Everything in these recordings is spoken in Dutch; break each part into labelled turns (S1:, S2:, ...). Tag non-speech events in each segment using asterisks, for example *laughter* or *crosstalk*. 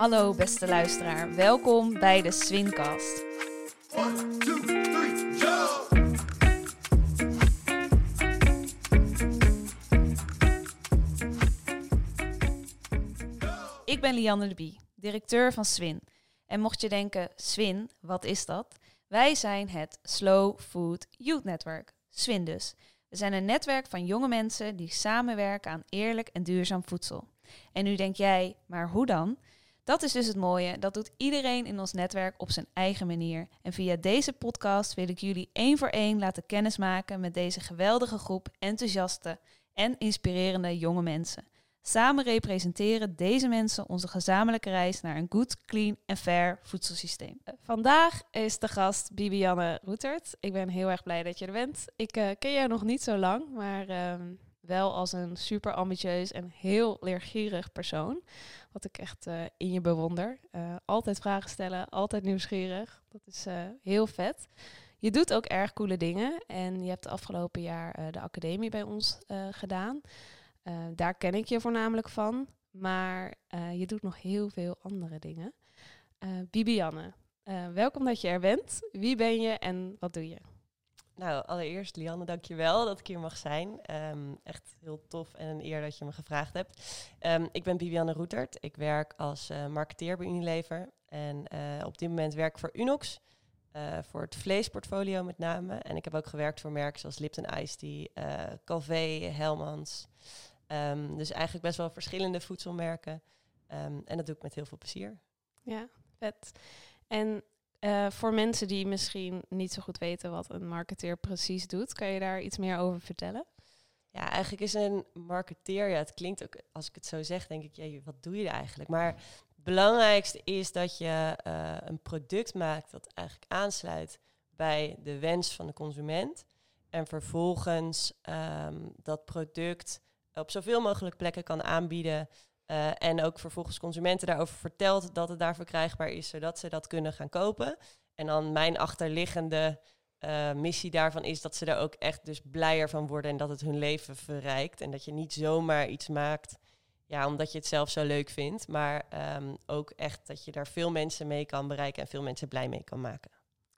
S1: Hallo beste luisteraar, welkom bij de Swincast. Ik ben Lianne de Bie, directeur van Swin. En mocht je denken, Swin, wat is dat? Wij zijn het Slow Food Youth Network, Swin dus. We zijn een netwerk van jonge mensen die samenwerken aan eerlijk en duurzaam voedsel. En nu denk jij, maar hoe dan? Dat is dus het mooie, dat doet iedereen in ons netwerk op zijn eigen manier. En via deze podcast wil ik jullie één voor één laten kennismaken met deze geweldige groep enthousiaste en inspirerende jonge mensen. Samen representeren deze mensen onze gezamenlijke reis naar een goed, clean en fair voedselsysteem. Eh, Vandaag is de gast Bibianne Roetert. Ik ben heel erg blij dat je er bent. Ik eh, ken jou nog niet zo lang, maar ehm, wel als een super ambitieus en heel leergierig persoon. Wat ik echt eh, in je bewonder. Eh, altijd vragen stellen, altijd nieuwsgierig. Dat is eh, heel vet. Je doet ook erg coole dingen. En je hebt de afgelopen jaar de academie bij ons gedaan. Daar ken ik je voornamelijk van. Maar je doet nog heel veel andere dingen. Bibianne, welkom dat je er bent. Wie ben je en wat doe je?
S2: Nou, allereerst Lianne, dankjewel dat ik hier mag zijn. Ehm, echt heel tof en een eer dat je me gevraagd hebt. Ehm, ik ben Bibianne Roetert. Ik werk als eh, marketeer bij Unilever. En eh, op dit moment werk ik voor Unox. eh, voor het vleesportfolio met name. En ik heb ook gewerkt voor merken zoals Lipton Ice Tea, Calvé, Helmans. Ehm, dus eigenlijk best wel verschillende voedselmerken. En dat doe ik met heel veel plezier.
S1: Ja, vet. En eh, voor mensen die misschien niet zo goed weten wat een marketeer precies doet, kan je daar iets meer over vertellen?
S2: Ja, eigenlijk is een marketeer, ja, het klinkt ook, als ik het zo zeg, denk ik, ja, wat doe je eigenlijk? Maar het belangrijkste is dat je eh, een product maakt dat eigenlijk aansluit bij de wens van de consument. En vervolgens ehm, dat product op zoveel mogelijk plekken kan aanbieden. Eh, en ook vervolgens consumenten daarover vertelt dat het daar verkrijgbaar is, zodat ze dat kunnen gaan kopen. En dan mijn achterliggende eh, missie daarvan is dat ze er ook echt dus blijer van worden en dat het hun leven verrijkt. En dat je niet zomaar iets maakt, ja, omdat je het zelf zo leuk vindt, maar ehm, ook echt dat je daar veel mensen mee kan bereiken en veel mensen blij mee kan maken.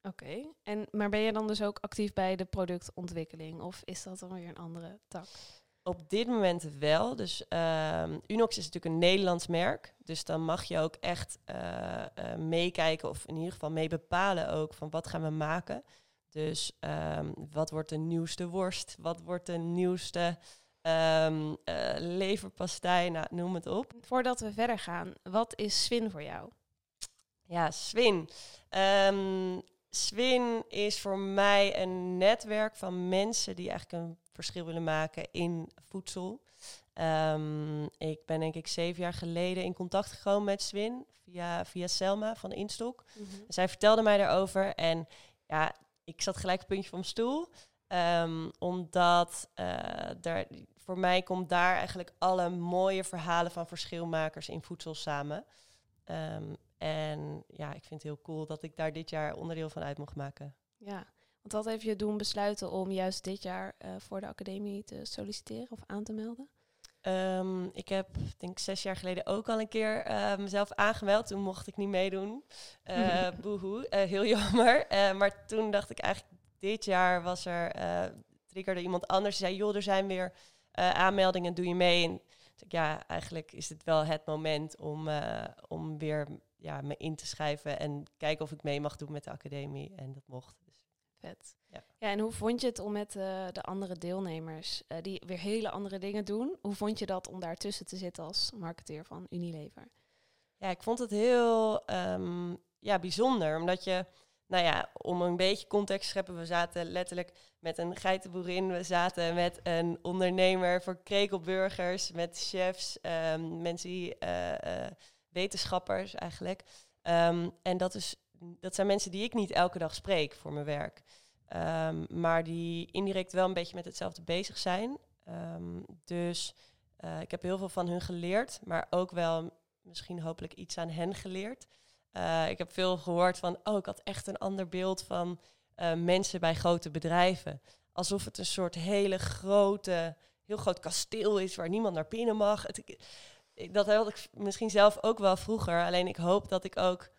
S1: Oké. En Maar ben je dan dus ook actief bij de productontwikkeling of is dat dan weer een andere tak?
S2: Op dit moment wel. Dus ehm, Unox is natuurlijk een Nederlands merk. Dus dan mag je ook echt eh, eh, meekijken of in ieder geval mee bepalen ook van wat gaan we maken. Dus ehm, wat wordt de nieuwste worst? Wat wordt de nieuwste eh, leverpastei? Nou, noem het op.
S1: Voordat we verder gaan, wat is Swin voor jou?
S2: Ja, Swin. Ehm, Swin is voor mij een netwerk van mensen die eigenlijk een verschil willen maken in voedsel. Ehm, ik ben denk ik zeven jaar geleden in contact gekomen met Swin via, via Selma van Instok. Zij vertelde mij daarover en ja, ik zat gelijk een puntje van mijn stoel. Ehm, omdat daar, voor mij komt daar eigenlijk alle mooie verhalen van verschilmakers in voedsel samen. Ehm, en ja, ik vind het heel cool dat ik daar dit jaar onderdeel van uit mocht maken.
S1: Ja, want wat heeft je doen besluiten om juist dit jaar eh, voor de academie te solliciteren of aan te melden?
S2: Ehm, ik heb, denk ik, zes jaar geleden ook al een keer eh, mezelf aangemeld. Toen mocht ik niet meedoen. Eh *laughs* boehoe, eh, heel jammer. Maar toen dacht ik eigenlijk, dit jaar was er, triggerde iemand anders. Die zei, joh, er zijn weer aanmeldingen, doe je mee? En ik, ja, eigenlijk is het wel het moment om, om weer ja, me in te schrijven en kijken of ik mee mag doen met de academie. En dat mocht.
S1: Vet.
S2: Ja.
S1: Ja, en hoe vond je het om met eh, de andere deelnemers, eh, die weer hele andere dingen doen, hoe vond je dat om daartussen te zitten als marketeer van Unilever?
S2: Ja, ik vond het heel ehm, ja, bijzonder. Omdat je, nou ja, om een beetje context te scheppen, we zaten letterlijk met een geitenboerin. We zaten met een ondernemer voor krekelburgers, met chefs, ehm, mensen die, eh, wetenschappers eigenlijk. Ehm, en dat, is, dat zijn mensen die ik niet elke dag spreek voor mijn werk. Ehm, maar die indirect wel een beetje met hetzelfde bezig zijn. Ehm, dus eh, ik heb heel veel van hun geleerd, maar ook wel misschien hopelijk iets aan hen geleerd. Eh, ik heb veel gehoord van, oh, ik had echt een ander beeld van eh, mensen bij grote bedrijven. Alsof het een soort hele grote, heel groot kasteel is waar niemand naar binnen mag. Dat had ik misschien zelf ook wel vroeger. Alleen ik hoop dat ik ook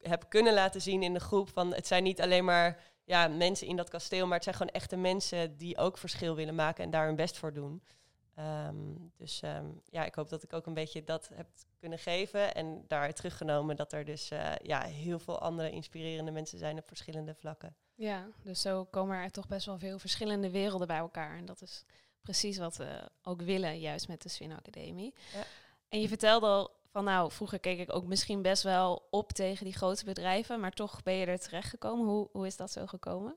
S2: heb kunnen laten zien in de groep van het zijn niet alleen maar ja, mensen in dat kasteel, maar het zijn gewoon echte mensen die ook verschil willen maken en daar hun best voor doen. Ehm, dus ehm, ja, ik hoop dat ik ook een beetje dat heb kunnen geven en daar teruggenomen dat er dus eh, ja, heel veel andere inspirerende mensen zijn op verschillende vlakken.
S1: Ja, dus zo komen er toch best wel veel verschillende werelden bij elkaar. En dat is precies wat we ook willen, juist met de Swin Academie.
S2: Ja.
S1: En je vertelde al van, nou, vroeger keek ik ook misschien best wel op tegen die grote bedrijven, maar toch ben je er terechtgekomen. Hoe, hoe is dat zo gekomen?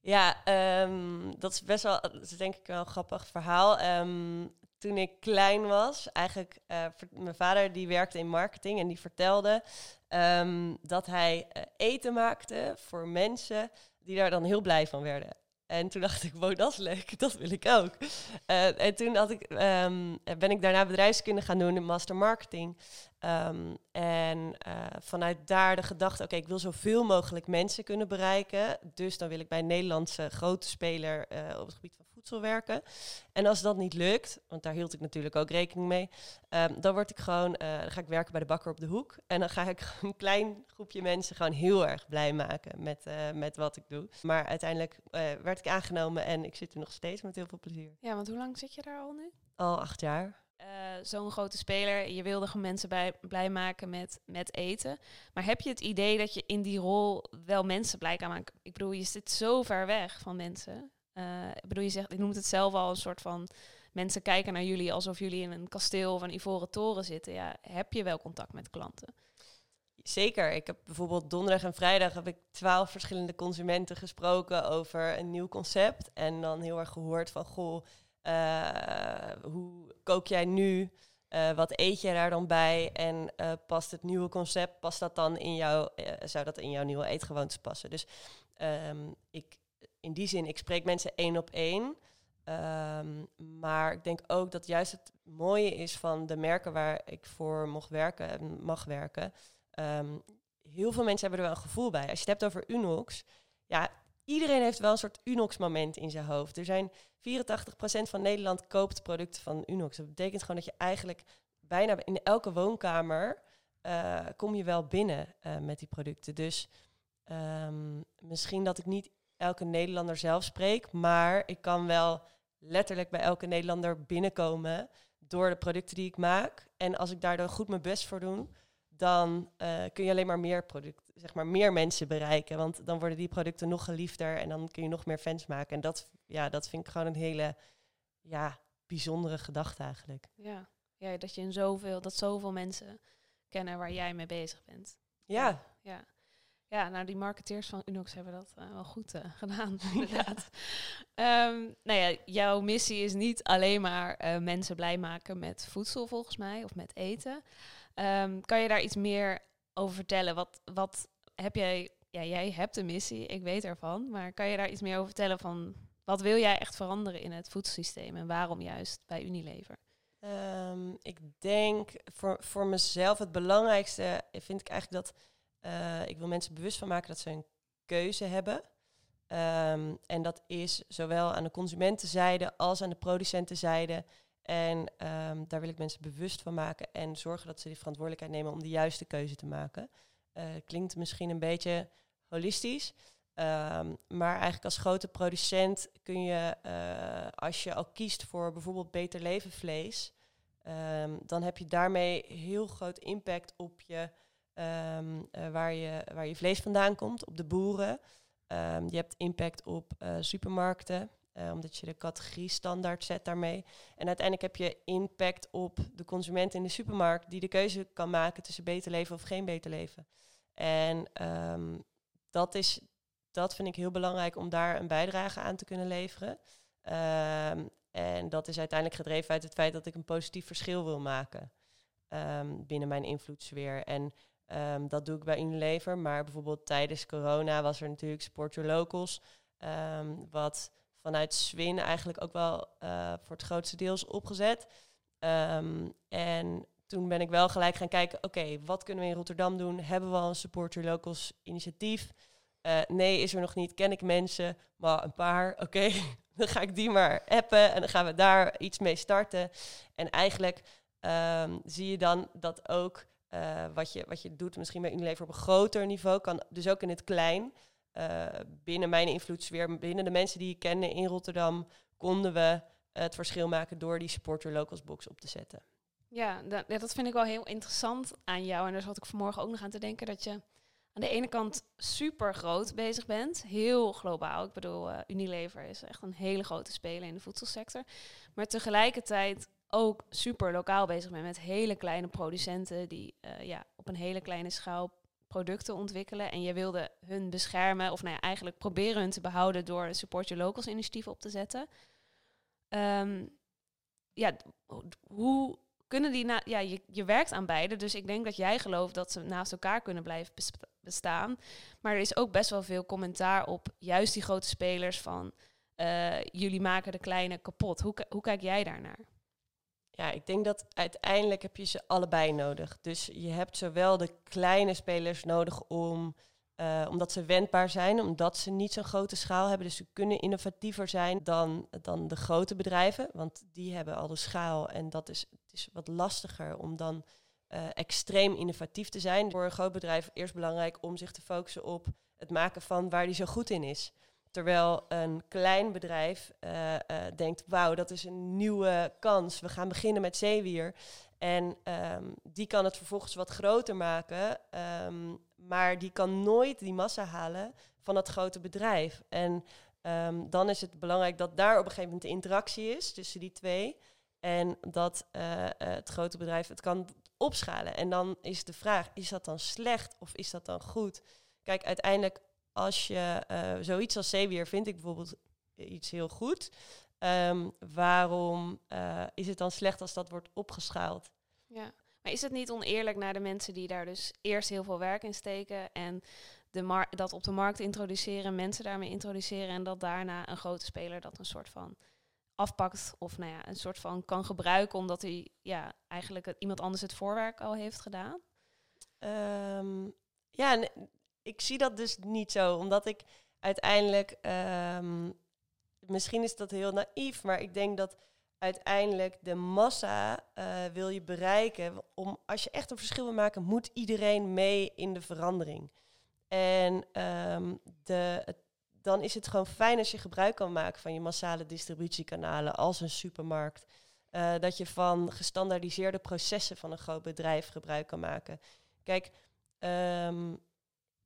S2: Ja, ehm, dat is best wel, dat is denk ik wel een grappig verhaal. Ehm, toen ik klein was, eigenlijk, eh, mijn vader die werkte in marketing en die vertelde ehm, dat hij eh, eten maakte voor mensen die daar dan heel blij van werden. En toen dacht ik, wow, dat is leuk, *laughs* dat wil ik ook. Eh, en toen had ik, ehm, ben ik daarna bedrijfskunde gaan doen in master marketing. Ehm, en eh, vanuit daar de gedachte, oké, ik wil zoveel mogelijk mensen kunnen bereiken. Dus dan wil ik bij een Nederlandse grote speler eh, op het gebied van voedsel werken. En als dat niet lukt, want daar hield ik natuurlijk ook rekening mee, ehm, dan word ik gewoon, eh, dan ga ik werken bij de bakker op de hoek. En dan ga ik *laughs* een klein groepje mensen gewoon heel erg blij maken met, eh, met wat ik doe. Maar uiteindelijk eh, werd ik aangenomen en ik zit er nog steeds met heel veel plezier.
S1: Ja, want hoe lang zit je daar al nu?
S2: Al acht jaar.
S1: Zo'n grote speler, je wilde gewoon mensen bij, blij maken met, met eten. Maar heb je het idee dat je in die rol wel mensen blij kan maken? Ik bedoel, je zit zo ver weg van mensen. Eh, ik bedoel, je, zegt, je noemt het zelf al een soort van... Mensen kijken naar jullie alsof jullie in een kasteel of een ivoren toren zitten. Ja, heb je wel contact met klanten?
S2: Zeker. Ik heb bijvoorbeeld donderdag en vrijdag heb ik twaalf verschillende consumenten gesproken over een nieuw concept. En dan heel erg gehoord van, goh, eh, hoe kook jij nu? Eh, wat eet jij daar dan bij? En past het nieuwe concept, past dat dan in jouw, zou dat in jouw nieuwe eetgewoontes passen? Dus ehm, ik, in die zin, ik spreek mensen één op één. Ehm, maar ik denk ook dat juist het mooie is van de merken waar ik voor mocht werken en mag werken. Ehm, heel veel mensen hebben er wel een gevoel bij. Als je het hebt over Unox, ja, iedereen heeft wel een soort Unox-moment in zijn hoofd. Er zijn 84% van Nederland koopt producten van Unox. Dat betekent gewoon dat je eigenlijk bijna in elke woonkamer eh, kom je wel binnen eh, met die producten. Dus ehm, misschien dat ik niet elke Nederlander zelf spreek, maar ik kan wel letterlijk bij elke Nederlander binnenkomen door de producten die ik maak. En als ik daar dan goed mijn best voor doe, dan eh, kun je alleen maar meer product, zeg maar meer mensen bereiken. Want dan worden die producten nog geliefder en dan kun je nog meer fans maken. En dat, ja, dat vind ik gewoon een hele ja, bijzondere gedachte eigenlijk.
S1: Ja. ja, dat je in zoveel, dat zoveel mensen kennen waar jij mee bezig bent.
S2: Ja,
S1: Ja. Ja, nou die marketeers van Unox hebben dat eh, wel goed eh, gedaan, *laughs* *laughs* inderdaad. Ehm, nou ja, jouw missie is niet alleen maar eh, mensen blij maken met voedsel, volgens mij, of met eten. Ehm, kan je daar iets meer over vertellen? Wat, wat heb jij, ja, jij hebt een missie, ik weet ervan, maar kan je daar iets meer over vertellen van wat wil jij echt veranderen in het voedselsysteem en waarom juist bij Unilever?
S2: Ehm, ik denk voor, voor mezelf het belangrijkste vind ik eigenlijk dat eh, ik wil mensen bewust van maken dat ze een keuze hebben. Ehm, en dat is zowel aan de consumentenzijde als aan de producentenzijde. En ehm, daar wil ik mensen bewust van maken en zorgen dat ze die verantwoordelijkheid nemen om de juiste keuze te maken. Eh, klinkt misschien een beetje holistisch. Ehm, maar eigenlijk als grote producent kun je, eh, als je al kiest voor bijvoorbeeld beter leven vlees, dan heb je daarmee heel groot impact op je, ehm, eh, waar, je waar je vlees vandaan komt, op de boeren. Ehm, je hebt impact op eh, supermarkten, eh, omdat je de categorie standaard zet daarmee. En uiteindelijk heb je impact op de consument in de supermarkt, die de keuze kan maken tussen beter leven of geen beter leven. En ehm, dat, is, dat vind ik heel belangrijk om daar een bijdrage aan te kunnen leveren. En dat is uiteindelijk gedreven uit het feit dat ik een positief verschil wil maken binnen mijn invloedssfeer. En ehm, dat doe ik bij Unilever. Maar bijvoorbeeld tijdens corona was er natuurlijk Support Your Locals. ehm, wat vanuit Swin eigenlijk ook wel eh, voor het grootste deel is opgezet. Ehm, en toen ben ik wel gelijk gaan kijken, oké, wat kunnen we in Rotterdam doen? Hebben we al een Support Your Locals initiatief? Eh, nee, is er nog niet. Ken ik mensen? Maar een paar. *laughs* Oké, dan ga ik die maar appen en dan gaan we daar iets mee starten. En eigenlijk zie je dan dat ook eh, wat, je, wat je doet, misschien bij Unilever op een groter niveau, kan dus ook in het klein. eh, binnen mijn invloedssfeer, binnen de mensen die ik kende in Rotterdam, konden we het verschil maken door die supporter locals box op te zetten.
S1: Ja, da- ja, dat vind ik wel heel interessant aan jou. En daar zat ik vanmorgen ook nog aan te denken dat je aan de ene kant super groot bezig bent, heel globaal. Ik bedoel, eh, Unilever is echt een hele grote speler in de voedselsector. Maar tegelijkertijd ook super lokaal bezig bent met hele kleine producenten die eh, ja, op een hele kleine schaal producten ontwikkelen. En je wilde hun beschermen, of nou ja, eigenlijk proberen hun te behouden door Support Your Locals initiatief op te zetten. Ehm, ja, hoe kunnen die... Na ja, je, je werkt aan beide, dus ik denk dat jij gelooft dat ze naast elkaar kunnen blijven bes- bestaan. Maar er is ook best wel veel commentaar op juist die grote spelers van... eh, jullie maken de kleine kapot. Hoe, hoe kijk jij daarnaar?
S2: Ja, ik denk dat uiteindelijk heb je ze allebei nodig. Dus je hebt zowel de kleine spelers nodig om, eh, omdat ze wendbaar zijn, omdat ze niet zo'n grote schaal hebben. Dus ze kunnen innovatiever zijn dan, dan de grote bedrijven, want die hebben al de schaal en dat is, het is wat lastiger om dan eh, extreem innovatief te zijn. Voor een groot bedrijf eerst belangrijk om zich te focussen op het maken van waar die zo goed in is. Terwijl een klein bedrijf eh, eh, denkt, wauw, dat is een nieuwe kans. We gaan beginnen met zeewier. En ehm, die kan het vervolgens wat groter maken. ehm, maar die kan nooit die massa halen van dat grote bedrijf. En ehm, dan is het belangrijk dat daar op een gegeven moment de interactie is tussen die twee. En dat eh, het grote bedrijf het kan opschalen. En dan is de vraag, is dat dan slecht of is dat dan goed? Kijk, uiteindelijk als je eh, zoiets als zeewier vind ik bijvoorbeeld iets heel goed. Ehm, waarom eh, is het dan slecht als dat wordt opgeschaald?
S1: Ja. Maar is het niet oneerlijk naar de mensen die daar dus eerst heel veel werk in steken en de dat op de markt introduceren, mensen daarmee introduceren en dat daarna een grote speler dat een soort van afpakt of nou ja, een soort van kan gebruiken omdat hij ja, eigenlijk het, iemand anders het voorwerk al heeft gedaan?
S2: Ehm, ja, ik zie dat dus niet zo, omdat ik uiteindelijk, ehm, misschien is dat heel naïef, maar ik denk dat uiteindelijk de massa eh, wil je bereiken. Om, als je echt een verschil wil maken, moet iedereen mee in de verandering. En ehm, de, dan is het gewoon fijn als je gebruik kan maken van je massale distributiekanalen als een supermarkt. Eh, dat je van gestandaardiseerde processen van een groot bedrijf gebruik kan maken. Kijk, ehm,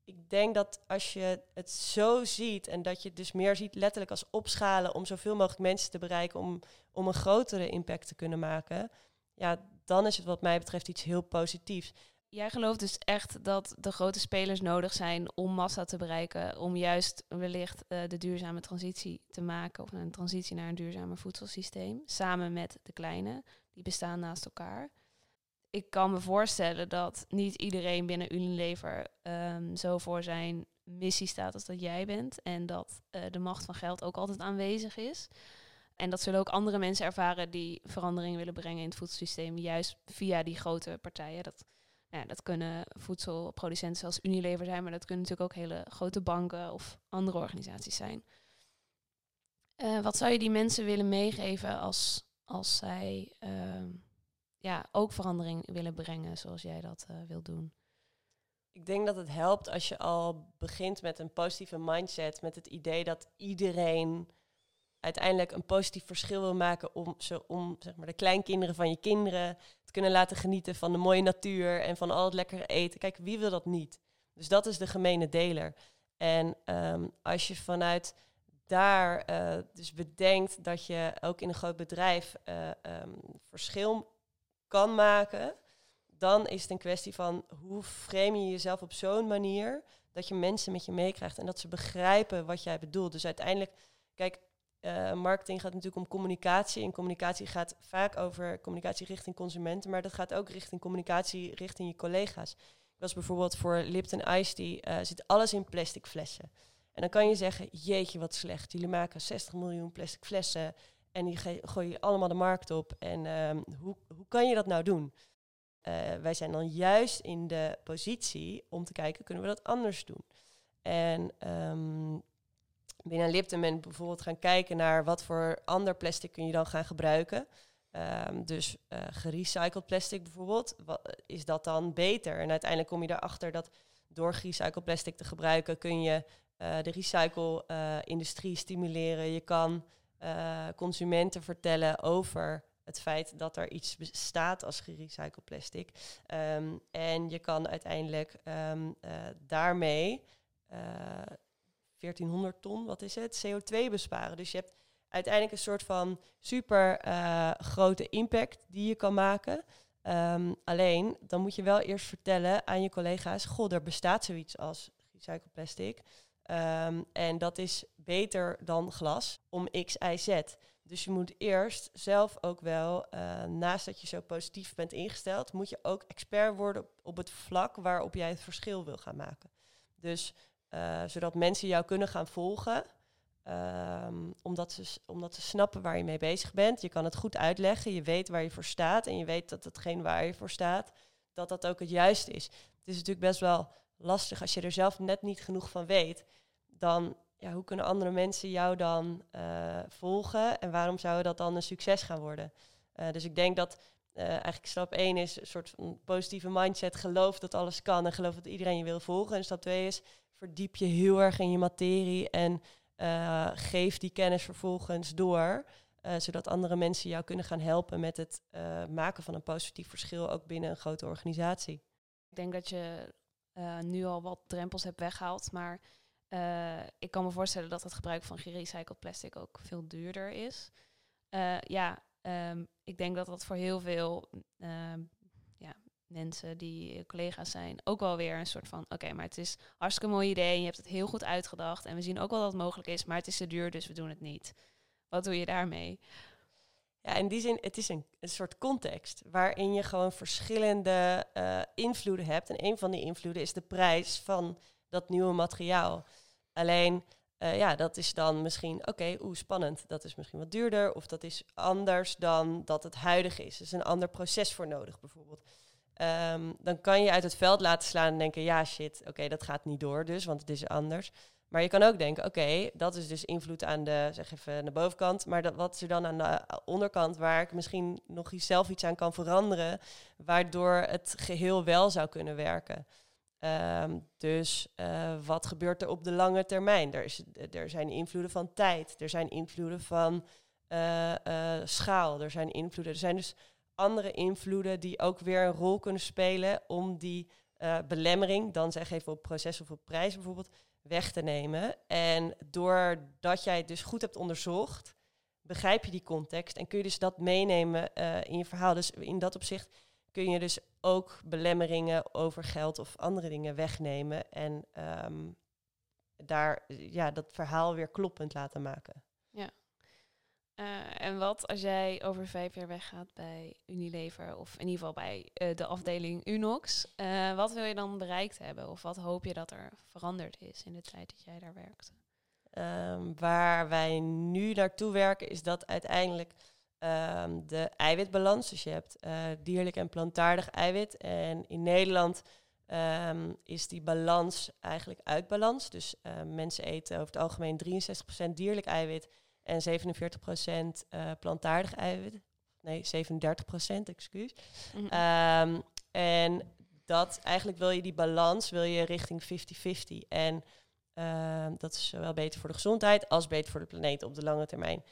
S2: ik denk dat als je het zo ziet en dat je het dus meer ziet letterlijk als opschalen om zoveel mogelijk mensen te bereiken om, om een grotere impact te kunnen maken, ja, dan is het wat mij betreft iets heel positiefs.
S1: Jij gelooft dus echt dat de grote spelers nodig zijn om massa te bereiken, om juist wellicht eh, de duurzame transitie te maken, of een transitie naar een duurzamer voedselsysteem, samen met de kleine, die bestaan naast elkaar. Ik kan me voorstellen dat niet iedereen binnen Unilever ehm, zo voor zijn missie staat als dat jij bent, en dat eh, de macht van geld ook altijd aanwezig is. En dat zullen ook andere mensen ervaren die verandering willen brengen in het voedselsysteem, juist via die grote partijen. Dat ja, dat kunnen voedselproducenten zoals Unilever zijn, maar dat kunnen natuurlijk ook hele grote banken of andere organisaties zijn. Eh, wat zou je die mensen willen meegeven als, als zij ehm, ja, ook verandering willen brengen zoals jij dat eh wilt doen?
S2: Ik denk dat het helpt als je al begint met een positieve mindset, met het idee dat iedereen uiteindelijk een positief verschil wil maken om, ze, om zeg maar, de kleinkinderen van je kinderen te kunnen laten genieten van de mooie natuur en van al het lekkere eten. Kijk, wie wil dat niet? Dus dat is de gemene deler. En ehm, als je vanuit daar eh, dus bedenkt dat je ook in een groot bedrijf eh, ehm, verschil kan maken, dan is het een kwestie van hoe frame je jezelf op zo'n manier dat je mensen met je meekrijgt en dat ze begrijpen wat jij bedoelt. Dus uiteindelijk, kijk, eh, marketing gaat natuurlijk om communicatie. En communicatie gaat vaak over communicatie richting consumenten, maar dat gaat ook richting communicatie richting je collega's. Ik was bijvoorbeeld voor Lipton Ice Tea, eh, zit alles in plastic flessen. En dan kan je zeggen, jeetje wat slecht, jullie maken 60 miljoen plastic flessen en die gooi je allemaal de markt op. En ehm, hoe, hoe kan je dat nou doen? Eh, wij zijn dan juist in de positie om te kijken, kunnen we dat anders doen? En ehm, binnen Lipton ben bijvoorbeeld gaan kijken naar wat voor ander plastic kun je dan gaan gebruiken. Ehm, dus eh, gerecycled plastic bijvoorbeeld, wat, is dat dan beter? En uiteindelijk kom je erachter dat door gerecycled plastic te gebruiken kun je eh, de recycle-industrie stimuleren. Je kan eh, consumenten vertellen over het feit dat er iets bestaat als gerecycled plastic. Ehm, en je kan uiteindelijk ehm, eh, daarmee 1400 ton, wat is het, CO2 besparen. Dus je hebt uiteindelijk een soort van super grote impact die je kan maken. Ehm, alleen, dan moet je wel eerst vertellen aan je collega's... goh, er bestaat zoiets als recycled plastic... Ehm, en dat is beter dan glas om X, Y, Z. Dus je moet eerst zelf ook wel, uh, naast dat je zo positief bent ingesteld, moet je ook expert worden op, het vlak waarop jij het verschil wil gaan maken. Dus uh, zodat mensen jou kunnen gaan volgen, um, omdat, ze, omdat ze snappen waar je mee bezig bent. Je kan het goed uitleggen, je weet waar je voor staat en je weet dat hetgeen waar je voor staat, dat dat ook het juiste is. Het is natuurlijk best wel lastig als je er zelf net niet genoeg van weet. Dan, ja, hoe kunnen andere mensen jou dan uh, volgen en waarom zou dat dan een succes gaan worden? Uh, dus ik denk dat uh, eigenlijk stap 1 is een soort positieve mindset. Geloof dat alles kan en geloof dat iedereen je wil volgen. En stap 2 is verdiep je heel erg in je materie en geef die kennis vervolgens door. zodat andere mensen jou kunnen gaan helpen met het maken van een positief verschil ook binnen een grote organisatie.
S1: Ik denk dat je uh, nu al wat drempels heb weggehaald. Maar uh, ik kan me voorstellen dat het gebruik van gerecycled plastic ook veel duurder is. Uh, ja, um, ik denk dat dat voor heel veel ehm, ja, mensen die collega's zijn ook wel weer een soort van... oké, maar het is hartstikke mooi idee en je hebt het heel goed uitgedacht... en we zien ook wel dat het mogelijk is, maar het is te duur, dus we doen het niet. Wat doe je daarmee?
S2: Ja, in die zin, het is een, een soort context waarin je gewoon verschillende uh, invloeden hebt. En een van die invloeden is de prijs van dat nieuwe materiaal. Alleen, uh, ja, dat is dan misschien, oké, okay, oeh, spannend. Dat is misschien wat duurder of dat is anders dan dat het huidige is. Er is een ander proces voor nodig, bijvoorbeeld. Um, dan kan je uit het veld laten slaan en denken, ja, shit, oké, dat gaat niet door dus, want het is anders. Maar je kan ook denken, oké, dat is dus invloed aan de, zeg even, de bovenkant. Maar dat, wat is er dan aan de onderkant waar ik misschien nog zelf iets aan kan veranderen, waardoor het geheel wel zou kunnen werken? Um, dus uh, wat gebeurt er op de lange termijn? Er, is, er zijn invloeden van tijd, er zijn invloeden van schaal, er zijn invloeden. Er zijn dus andere invloeden die ook weer een rol kunnen spelen om die belemmering, dan zeg even op proces of op prijs bijvoorbeeld, weg te nemen. En doordat jij het dus goed hebt onderzocht, begrijp je die context en kun je dus dat meenemen uh, in je verhaal. Dus in dat opzicht kun je dus ook belemmeringen over geld of andere dingen wegnemen en um, daar ja, dat verhaal weer kloppend laten maken.
S1: Ja. Uh, en wat als jij over vijf jaar weggaat bij Unilever, of in ieder geval bij uh, de afdeling Unox, uh, wat wil je dan bereikt hebben? Of wat hoop je dat er veranderd is in de tijd dat jij daar werkte?
S2: Um, waar wij nu naartoe werken is dat uiteindelijk um, de eiwitbalans, dus je hebt dierlijk en plantaardig eiwit. En in Nederland um, is die balans eigenlijk uit balans. Dus mensen eten over het algemeen 63% dierlijk eiwit en 47 procent uh, plantaardig eiwit. Nee, 37 procent, excuus. Mm -hmm. um, en dat eigenlijk wil je die balans wil je richting 50-50. En uh, dat is zowel beter voor de gezondheid als beter voor de planeet op de lange termijn.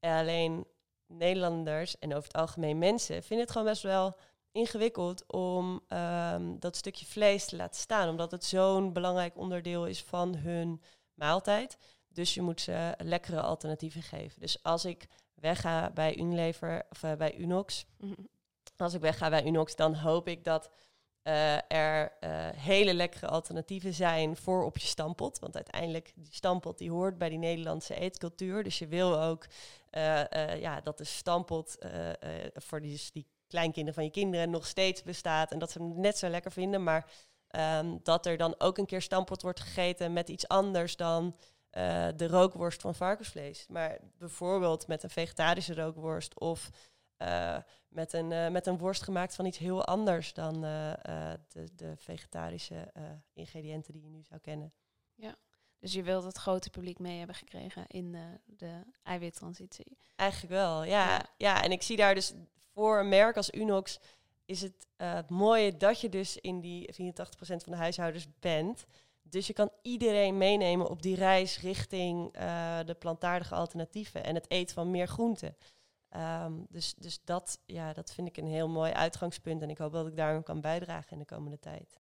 S2: alleen Nederlanders en over het algemeen mensen vinden het gewoon best wel ingewikkeld om um, dat stukje vlees te laten staan, omdat het zo'n belangrijk onderdeel is van hun maaltijd. Dus je moet ze lekkere alternatieven geven. Dus als ik wegga bij Unilever of uh, bij Unox, mm -hmm. als ik wegga bij Unox, dan hoop ik dat uh, er uh, hele lekkere alternatieven zijn voor op je stampot. Want uiteindelijk, die stampot die hoort bij die Nederlandse eetcultuur. Dus je wil ook ja, dat de stampot voor die, die kleinkinderen van je kinderen nog steeds bestaat. En dat ze hem net zo lekker vinden. Maar um, dat er dan ook een keer stampot wordt gegeten met iets anders dan uh, de rookworst van varkensvlees. Maar bijvoorbeeld met een vegetarische rookworst of uh, met, een, uh, met een worst gemaakt van iets heel anders dan de, de, vegetarische ingrediënten die je nu zou kennen.
S1: Ja, Dus je wilt het grote publiek mee hebben gekregen in de, de eiwittransitie.
S2: Eigenlijk wel, ja.
S1: Ja.
S2: ja. en ik zie daar dus voor een merk als Unox is het eh, mooie dat je dus in die 84% van de huishoudens bent. Dus je kan iedereen meenemen op die reis richting eh, de plantaardige alternatieven en het eten van meer groenten. Ehm, dus dus dat, ja, dat vind ik een heel mooi uitgangspunt en ik hoop dat ik daarom kan bijdragen in de komende tijd.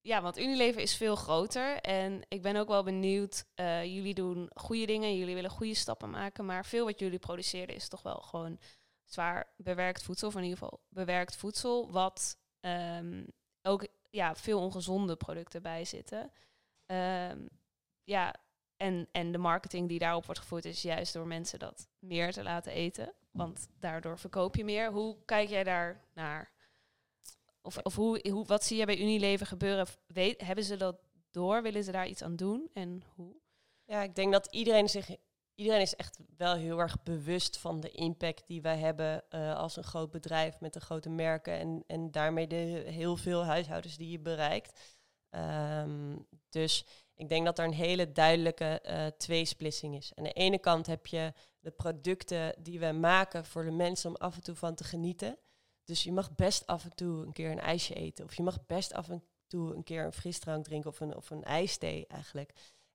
S1: Ja, want Unilever is veel groter. En ik ben ook wel benieuwd. eh, jullie doen goede dingen, jullie willen goede stappen maken. Maar veel wat jullie produceren is toch wel gewoon zwaar bewerkt voedsel. Of in ieder geval bewerkt voedsel. Wat ehm, ook ja, veel ongezonde producten bij zitten. Ehm, ja, en, en de marketing die daarop wordt gevoerd is juist door mensen dat meer te laten eten. Want daardoor verkoop je meer. Hoe kijk jij daar naar? Of, of hoe, hoe, wat zie je bij Unilever gebeuren? Weet, hebben ze dat door? Willen ze daar iets aan doen? En hoe?
S2: Ja, ik denk dat iedereen zich. Iedereen is echt wel heel erg bewust van de impact die wij hebben eh, als een groot bedrijf met de grote merken en, en daarmee de heel veel huishoudens die je bereikt. Ehm, dus ik denk dat er een hele duidelijke eh, tweesplitsing is. Aan de ene kant heb je de producten die we maken voor de mensen om af en toe van te genieten. Dus je mag best af en toe een keer een ijsje eten. Of je mag best af en toe een keer een frisdrank drinken of een, of een ijsthee eigenlijk.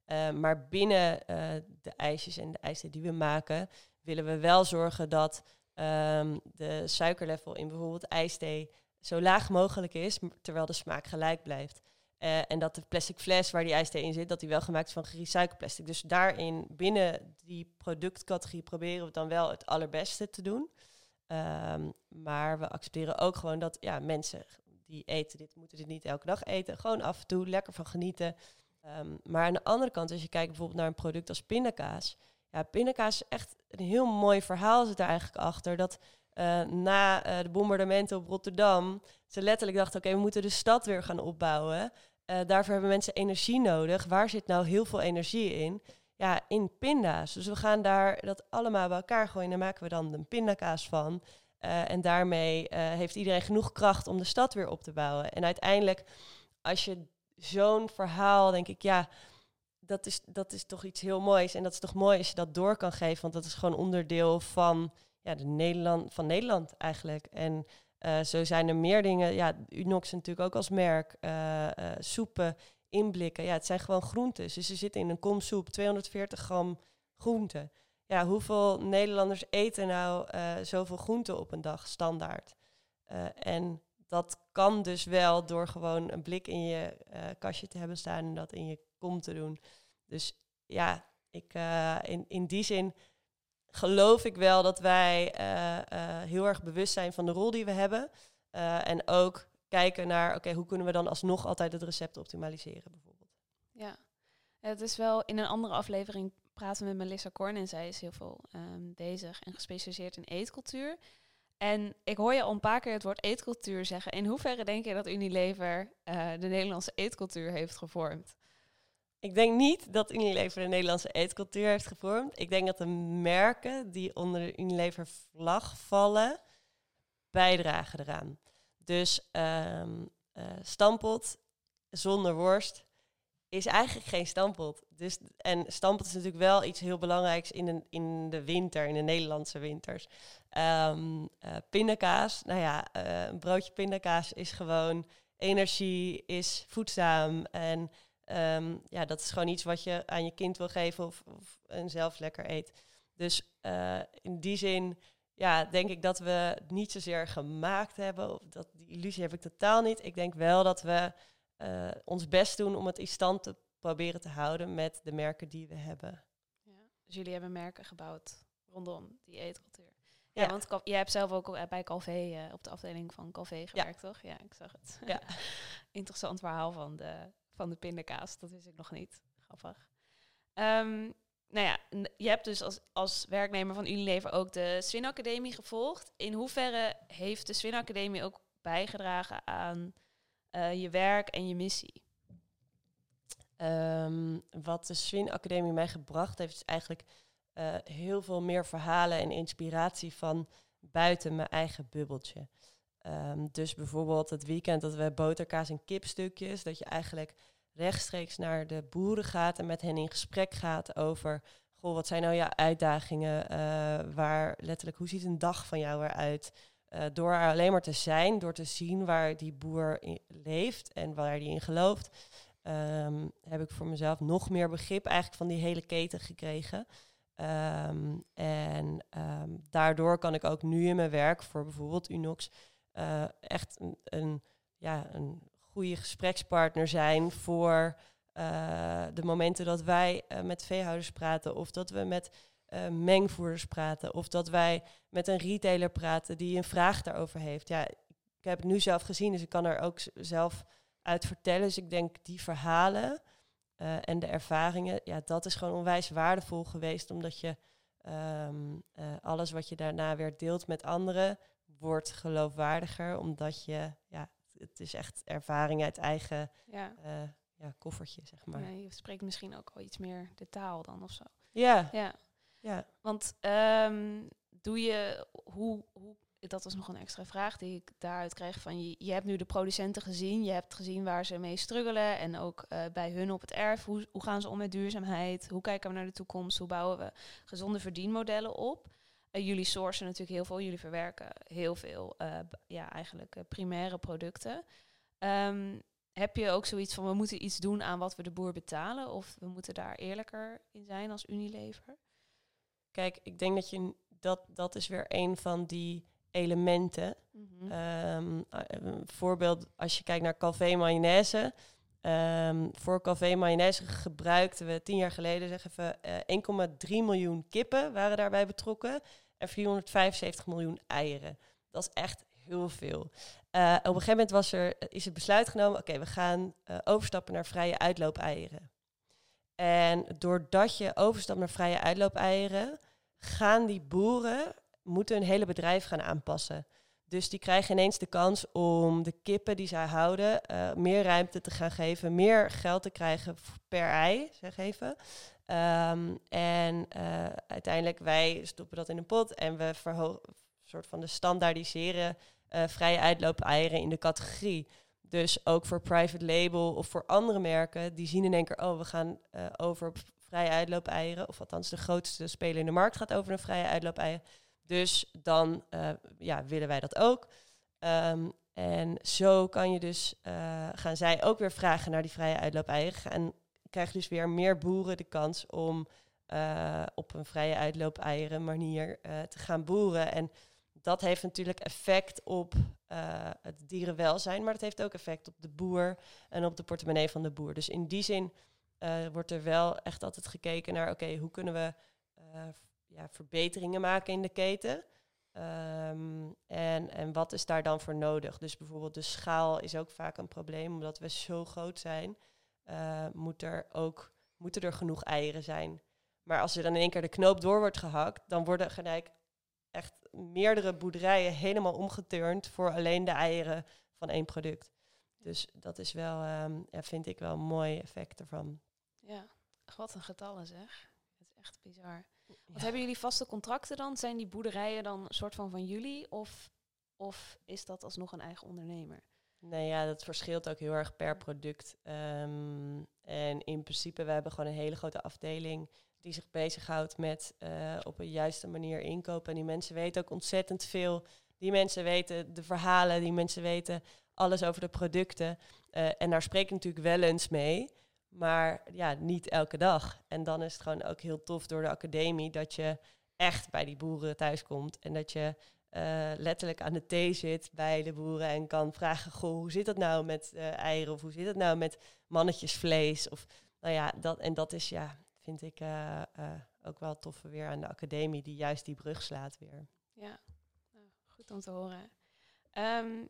S2: Uh, maar binnen uh, de ijsjes en de ijsthee die we maken, willen we wel zorgen dat um, de suikerlevel in bijvoorbeeld ijsthee zo laag mogelijk is, terwijl de smaak gelijk blijft. Uh, en dat de plastic fles waar die ijsthee in zit, dat die wel gemaakt is van gerecycled plastic. Dus daarin, binnen die productcategorie, proberen we dan wel het allerbeste te doen. Um, maar we accepteren ook gewoon dat ja, mensen die eten dit, moeten dit niet elke dag eten. Gewoon af en toe lekker van genieten. Um, maar aan de andere kant, als je kijkt bijvoorbeeld naar een product als pindakaas. Ja, pindakaas is echt een heel mooi verhaal zit er eigenlijk achter. Dat uh, na uh, de bombardementen op Rotterdam ze letterlijk dachten, oké, we moeten de stad weer gaan opbouwen. Uh, daarvoor hebben mensen energie nodig. Waar zit nou heel veel energie in? Ja, in pinda's. Dus we gaan daar dat allemaal bij elkaar gooien. En daar maken we dan een pindakaas van. Uh, en daarmee uh, heeft iedereen genoeg kracht om de stad weer op te bouwen. En uiteindelijk, als je zo'n verhaal, denk ik, ja, dat is, dat is toch iets heel moois. En dat is toch mooi als je dat door kan geven. Want dat is gewoon onderdeel van, ja, de Nederland, van Nederland eigenlijk. En uh, zo zijn er meer dingen. Ja, Unox natuurlijk ook als merk. soepen, inblikken. Ja, het zijn gewoon groentes. Dus er zit in een kom soep 240 gram groenten. Ja, hoeveel Nederlanders eten nou zoveel groenten op een dag standaard? En dat kan dus wel door gewoon een blik in je kastje te hebben staan en dat in je kom te doen. Dus ja, ik, in, in die zin geloof ik wel dat wij heel erg bewust zijn van de rol die we hebben. en ook kijken naar, oké, hoe kunnen we dan alsnog altijd het recept optimaliseren bijvoorbeeld.
S1: Ja, het is wel in een andere aflevering praten we met Melissa Korn en zij is heel veel um, bezig en gespecialiseerd in eetcultuur. En ik hoor je al een paar keer het woord eetcultuur zeggen. In hoeverre denk je dat Unilever de Nederlandse eetcultuur heeft gevormd?
S2: Ik denk niet dat Unilever de Nederlandse eetcultuur heeft gevormd. Ik denk dat de merken die onder de Unilever vlag vallen, bijdragen eraan. Dus um, stampot zonder worst is eigenlijk geen stampot. Dus, en stampot is natuurlijk wel iets heel belangrijks in, een, in de winter, in de Nederlandse winters. Um, uh, pindakaas, nou ja, uh, een broodje pindakaas is gewoon energie, is voedzaam. En um, ja, dat is gewoon iets wat je aan je kind wil geven of, of en zelf lekker eet. Dus uh, in die zin ja, denk ik dat we niet zozeer gemaakt hebben. Of dat, die illusie heb ik totaal niet. Ik denk wel dat we uh, ons best doen om het in stand te proberen te houden met de merken die we hebben.
S1: Ja, dus jullie hebben merken gebouwd rondom die eetcultuur. Ja, ja. want jij hebt zelf ook bij Calvé uh, op de afdeling van Calvé gewerkt, ja. toch? Ja, ik zag het.
S2: Ja. *laughs*
S1: Interessant verhaal van de, van de pindakaas. Dat wist ik nog niet. Grappig. Um, nou ja, je hebt dus als, als werknemer van Unilever ook de Swin Academie gevolgd. In hoeverre heeft de Swin Academie ook bijgedragen aan uh, je werk en je missie?
S2: Um, wat de Swin Academie mij gebracht heeft, is eigenlijk uh, heel veel meer verhalen en inspiratie van buiten mijn eigen bubbeltje. Um, dus bijvoorbeeld het weekend dat we boterkaas en kipstukjes, dat je eigenlijk rechtstreeks naar de boeren gaat en met hen in gesprek gaat over, goh, wat zijn nou jouw uitdagingen? eh, waar letterlijk, hoe ziet een dag van jou eruit? Eh, door alleen maar te zijn, door te zien waar die boer leeft en waar die in gelooft, ehm, heb ik voor mezelf nog meer begrip eigenlijk van die hele keten gekregen. Ehm, en ehm, daardoor kan ik ook nu in mijn werk voor bijvoorbeeld Unox eh, echt een, een, ja, een goede gesprekspartner zijn voor eh, de momenten dat wij eh, met veehouders praten of dat we met mengvoerders praten of dat wij met een retailer praten die een vraag daarover heeft. Ja, ik heb het nu zelf gezien, dus ik kan er ook zelf uit vertellen. Dus ik denk die verhalen en de ervaringen, ja, dat is gewoon onwijs waardevol geweest, omdat je ehm, eh, alles wat je daarna weer deelt met anderen, wordt geloofwaardiger, omdat je, ja, het is echt ervaring uit eigen
S1: Ja.
S2: eh, ja, koffertje, zeg maar.
S1: Je spreekt misschien ook wel iets meer de taal dan of zo.
S2: Ja,
S1: Ja,
S2: ja.
S1: want ehm, doe je, hoe, hoe, dat was nog een extra vraag die ik daaruit kreeg van, je, je hebt nu de producenten gezien, je hebt gezien waar ze mee struggelen en ook eh, bij hun op het erf, hoe, hoe gaan ze om met duurzaamheid, hoe kijken we naar de toekomst, hoe bouwen we gezonde verdienmodellen op. Eh, jullie sourcen natuurlijk heel veel, jullie verwerken heel veel, eh, ja, eigenlijk eh, primaire producten. Ehm, heb je ook zoiets van, we moeten iets doen aan wat we de boer betalen, of we moeten daar eerlijker in zijn als Unilever?
S2: Kijk, ik denk dat je dat, dat is weer een van die elementen. Ehm, eh, een voorbeeld, als je kijkt naar Calvé mayonaise. Ehm, voor Calvé mayonaise gebruikten we tien jaar geleden, zeg even, eh, 1,3 miljoen kippen waren daarbij betrokken. En 475 miljoen eieren. Dat is echt heel veel. Eh, op een gegeven moment was er, is het besluit genomen, oké, we gaan eh, overstappen naar vrije uitloopeieren. En doordat je overstapt naar vrije uitloopeieren, gaan die boeren, moeten hun hele bedrijf gaan aanpassen. Dus die krijgen ineens de kans om de kippen die zij houden eh, meer ruimte te gaan geven, meer geld te krijgen per ei, zeg even. Ehm, en eh, uiteindelijk, wij stoppen dat in een pot en we verhogen, soort van de standaardiseren eh, vrije uitloop eieren in de categorie. Dus ook voor private label of voor andere merken, die zien in één keer, oh, we gaan eh, over op vrije uitloop eieren. Of althans, de grootste speler in de markt gaat over een vrije uitloop eieren. Dus dan ja, willen wij dat ook. Ehm, en zo kan je dus, gaan zij ook weer vragen naar die vrije uitloop eieren. En krijgen dus weer meer boeren de kans om eh, op een vrije uitloop eieren manier eh, te gaan boeren. En dat heeft natuurlijk effect op eh, het dierenwelzijn, maar dat heeft ook effect op de boer en op de portemonnee van de boer. Dus in die zin wordt er wel echt altijd gekeken naar, oké, hoe kunnen we ja, verbeteringen maken in de keten? Ehm, en, en wat is daar dan voor nodig? Dus bijvoorbeeld de schaal is ook vaak een probleem, omdat we zo groot zijn, eh, moet er ook, moeten er genoeg eieren zijn. Maar als er dan in één keer de knoop door wordt gehakt, dan worden gelijk echt meerdere boerderijen helemaal omgeturnd voor alleen de eieren van één product. Dus dat is wel, ja, vind ik wel een mooi effect ervan.
S1: Ja, wat een getallen zeg. Het is echt bizar. Wat hebben jullie vaste contracten dan? Zijn die boerderijen dan een soort van van jullie? Of, of is dat alsnog een eigen ondernemer?
S2: Nee, ja, dat verschilt ook heel erg per product. Ehm, en in principe, we hebben gewoon een hele grote afdeling die zich bezighoudt met eh, op een juiste manier inkopen. En die mensen weten ook ontzettend veel. Die mensen weten de verhalen, die mensen weten alles over de producten. Eh, en daar spreek ik natuurlijk wel eens mee. Maar ja, niet elke dag. En dan is het gewoon ook heel tof door de academie dat je echt bij die boeren thuiskomt. En dat je eh, letterlijk aan de thee zit bij de boeren en kan vragen: Goh, hoe zit dat nou met eh, eieren? Of hoe zit het nou met mannetjesvlees? Of nou ja, dat, en dat is ja, vind ik eh, ook wel tof weer aan de academie, die juist die brug slaat weer.
S1: Ja, nou, goed om te horen. Ehm,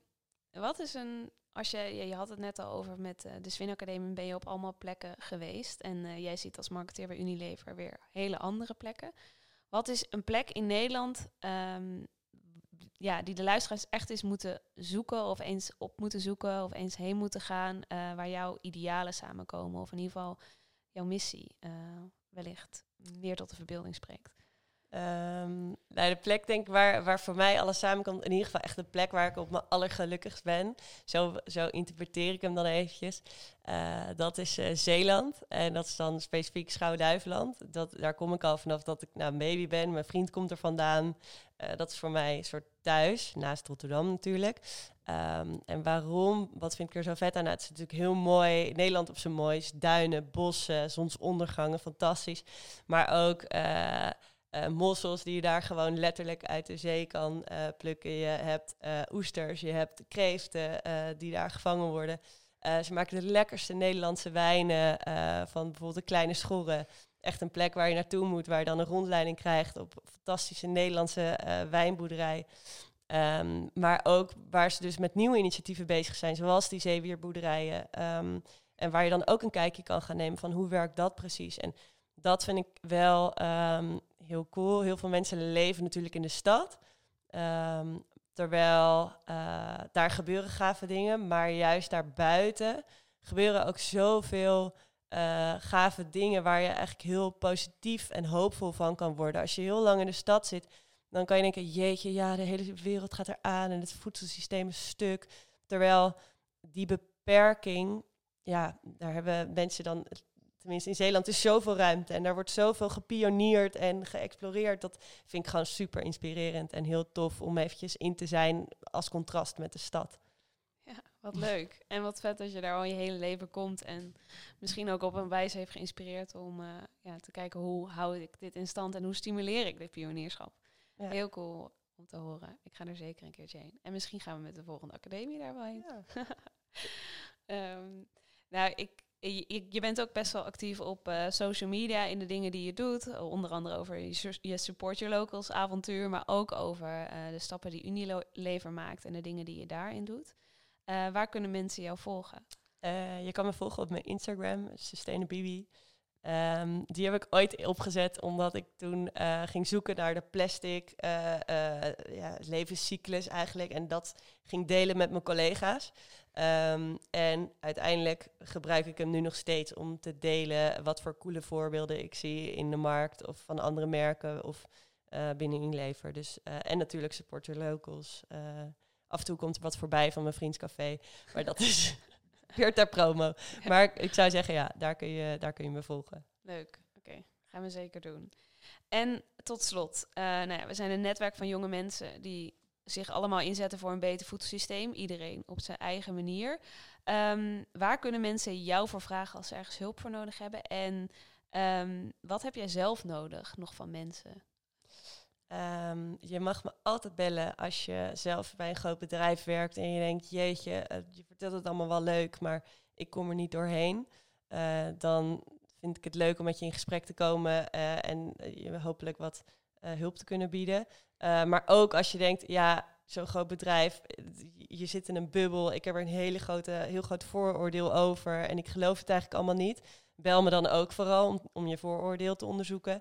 S1: wat is een, als je, je, had het net al over met de Swin Academie, ben je op allemaal plekken geweest. En jij ziet als marketeer bij Unilever weer hele andere plekken. Wat is een plek in Nederland ehm, ja, die de luisteraars echt eens moeten zoeken of eens op moeten zoeken of eens heen moeten gaan, eh, waar jouw idealen samenkomen of in ieder geval jouw missie eh, wellicht meer tot de verbeelding spreekt?
S2: Nou, de plek denk ik waar, waar voor mij alles samenkomt, in ieder geval echt de plek waar ik op mijn allergelukkigst ben. Zo, zo interpreteer ik hem dan eventjes. Eh, dat is eh, Zeeland en dat is dan specifiek Schouwen-Duiveland. Dat, daar kom ik al vanaf dat ik nou, baby ben. Mijn vriend komt er vandaan. Eh, dat is voor mij een soort thuis, naast Rotterdam natuurlijk. Ehm, en waarom? Wat vind ik er zo vet aan? Nou, het is natuurlijk heel mooi. Nederland op zijn mooist. Duinen, bossen, zonsondergangen, fantastisch. Maar ook uh, mossels die je daar gewoon letterlijk uit de zee kan uh, plukken. Je hebt uh, oesters, je hebt kreeften die daar gevangen worden. ze maken de lekkerste Nederlandse wijnen van bijvoorbeeld de kleine schorren. Echt een plek waar je naartoe moet, waar je dan een rondleiding krijgt op fantastische Nederlandse wijnboerderij. Um, maar ook waar ze dus met nieuwe initiatieven bezig zijn, zoals die zeewierboerderijen. Um, en waar je dan ook een kijkje kan gaan nemen van hoe werkt dat precies. En dat vind ik wel um, heel cool. Heel veel mensen leven natuurlijk in de stad. Ehm, terwijl uh, daar gebeuren gave dingen, maar juist daarbuiten gebeuren ook zoveel uh, gave dingen waar je eigenlijk heel positief en hoopvol van kan worden. Als je heel lang in de stad zit, dan kan je denken, jeetje, ja, de hele wereld gaat eraan en het voedselsysteem is stuk. Terwijl die beperking, ja, daar hebben mensen dan tenminste in Zeeland is zoveel ruimte en daar wordt zoveel gepioneerd en geëxploreerd. Dat vind ik gewoon super inspirerend en heel tof om eventjes in te zijn als contrast met de stad.
S1: Ja, wat leuk. En wat vet dat je daar al je hele leven komt en misschien ook op een wijze heeft geïnspireerd om uh, ja, te kijken hoe hou ik dit in stand en hoe stimuleer ik dit pionierschap. Ja. Heel cool om te horen. Ik ga er zeker een keertje heen. En misschien gaan we met de volgende academie daar wel heen. Ja. um, *laughs* nou, ik, je, bent ook best wel actief op uh, social media in de dingen die je doet. Onder andere over je, Support Your Locals avontuur, maar ook over uh, de stappen die Unilever maakt en de dingen die je daarin doet. Uh, waar kunnen mensen jou volgen?
S2: je kan me volgen op mijn Instagram, Sustainability. Um, die heb ik ooit opgezet omdat ik toen ging zoeken naar de plastic ja, levenscyclus eigenlijk. En dat ging delen met mijn collega's. Um, en uiteindelijk gebruik ik hem nu nog steeds om te delen wat voor coole voorbeelden ik zie in de markt of van andere merken of binnen Unilever. Dus, en natuurlijk support your locals. Af en toe komt er wat voorbij van mijn vriendscafé, maar dat is *laughs* weer ter promo. Maar ik zou zeggen, ja, daar kun je, daar kun je me volgen.
S1: Leuk, oké. Gaan we zeker doen. En tot slot, nou ja, we zijn een netwerk van jonge mensen die zich allemaal inzetten voor een beter voedselsysteem. Iedereen op zijn eigen manier. Um, waar kunnen mensen jou voor vragen als ze ergens hulp voor nodig hebben? En um, wat heb jij zelf nodig nog van mensen?
S2: Um, je mag me altijd bellen als je zelf bij een groot bedrijf werkt en je denkt, jeetje, uh, je vertelt het allemaal wel leuk, maar ik kom er niet doorheen. Uh, dan vind ik het leuk om met je in gesprek te komen uh, en je hopelijk wat hulp te kunnen bieden. Maar ook als je denkt, ja, zo'n groot bedrijf, je zit in een bubbel, ik heb er een hele grote, heel groot vooroordeel over en ik geloof het eigenlijk allemaal niet. Bel me dan ook vooral om, om je vooroordeel te onderzoeken.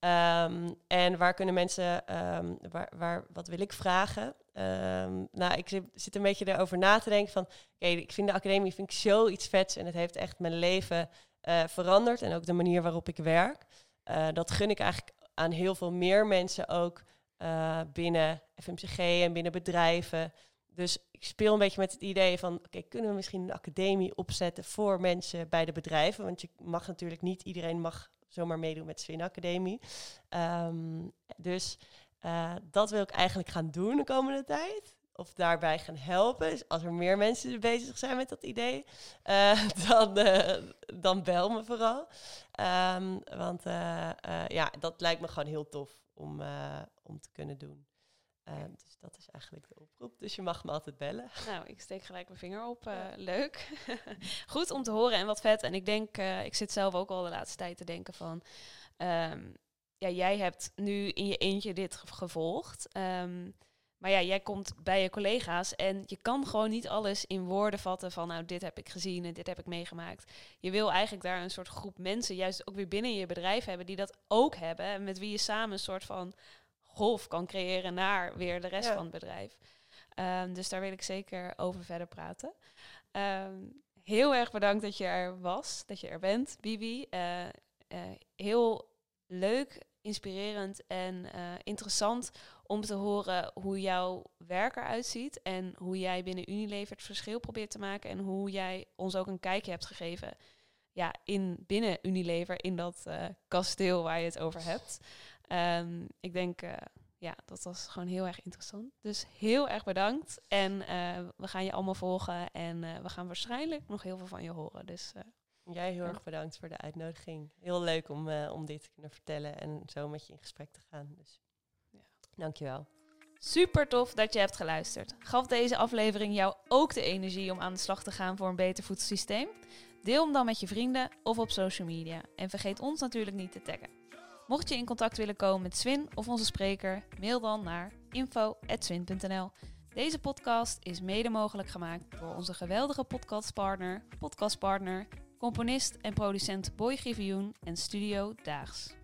S2: Um, en waar kunnen mensen, um, waar, waar, wat wil ik vragen? Um, nou, ik zit, een beetje erover na te denken van, oké, ik vind de academie vind ik zoiets vets en het heeft echt mijn leven uh, veranderd en ook de manier waarop ik werk. Uh, dat gun ik eigenlijk aan heel veel meer mensen ook uh, binnen FMCG en binnen bedrijven. Dus ik speel een beetje met het idee van, oké, kunnen we misschien een academie opzetten voor mensen bij de bedrijven? Want je mag natuurlijk niet, iedereen mag zomaar meedoen met Swin Academie. Um, dus uh, dat wil ik eigenlijk gaan doen de komende tijd. Of daarbij gaan helpen. Als er meer mensen bezig zijn met dat idee, uh, *laughs* dan, dan bel me vooral. Um, want ja, dat lijkt me gewoon heel tof om, uh, om te kunnen doen. Uh, dus dat is eigenlijk de oproep. Dus je mag me altijd bellen.
S1: Nou, ik steek gelijk mijn vinger op. Uh, ja. Leuk. *laughs* Goed om te horen en wat vet. En ik denk, ik zit zelf ook al de laatste tijd te denken van... Um, ja, jij hebt nu in je eentje dit gevolgd. Um, maar ja, jij komt bij je collega's en je kan gewoon niet alles in woorden vatten van nou, dit heb ik gezien en dit heb ik meegemaakt. Je wil eigenlijk daar een soort groep mensen, juist ook weer binnen je bedrijf hebben, die dat ook hebben. En met wie je samen een soort van golf kan creëren naar weer de rest ja. van het bedrijf. Um, dus daar wil ik zeker over verder praten. Um, heel erg bedankt dat je er was, dat je er bent, Bibi. Uh, uh, heel leuk inspirerend en eh, interessant om te horen hoe jouw werk eruit ziet en hoe jij binnen Unilever het verschil probeert te maken en hoe jij ons ook een kijkje hebt gegeven ja, in, binnen Unilever, in dat eh, kasteel waar je het over hebt. Ehm, ik denk, eh, ja, dat was gewoon heel erg interessant. Dus heel erg bedankt. En eh, we gaan je allemaal volgen. En we gaan waarschijnlijk nog heel veel van je horen. Dus,
S2: Jij heel erg bedankt voor de uitnodiging. Heel leuk om, om dit te kunnen vertellen en zo met je in gesprek te gaan. Dus ja. dankjewel.
S3: Super tof dat je hebt geluisterd. Gaf deze aflevering jou ook de energie om aan de slag te gaan voor een beter voedselsysteem? Deel hem dan met je vrienden of op social media. En vergeet ons natuurlijk niet te taggen. Mocht je in contact willen komen met Swin of onze spreker, mail dan naar info.swin.nl. Deze podcast is mede mogelijk gemaakt door onze geweldige podcastpartner, podcastpartner, componist en producent Boy Givioen en Studio Daags.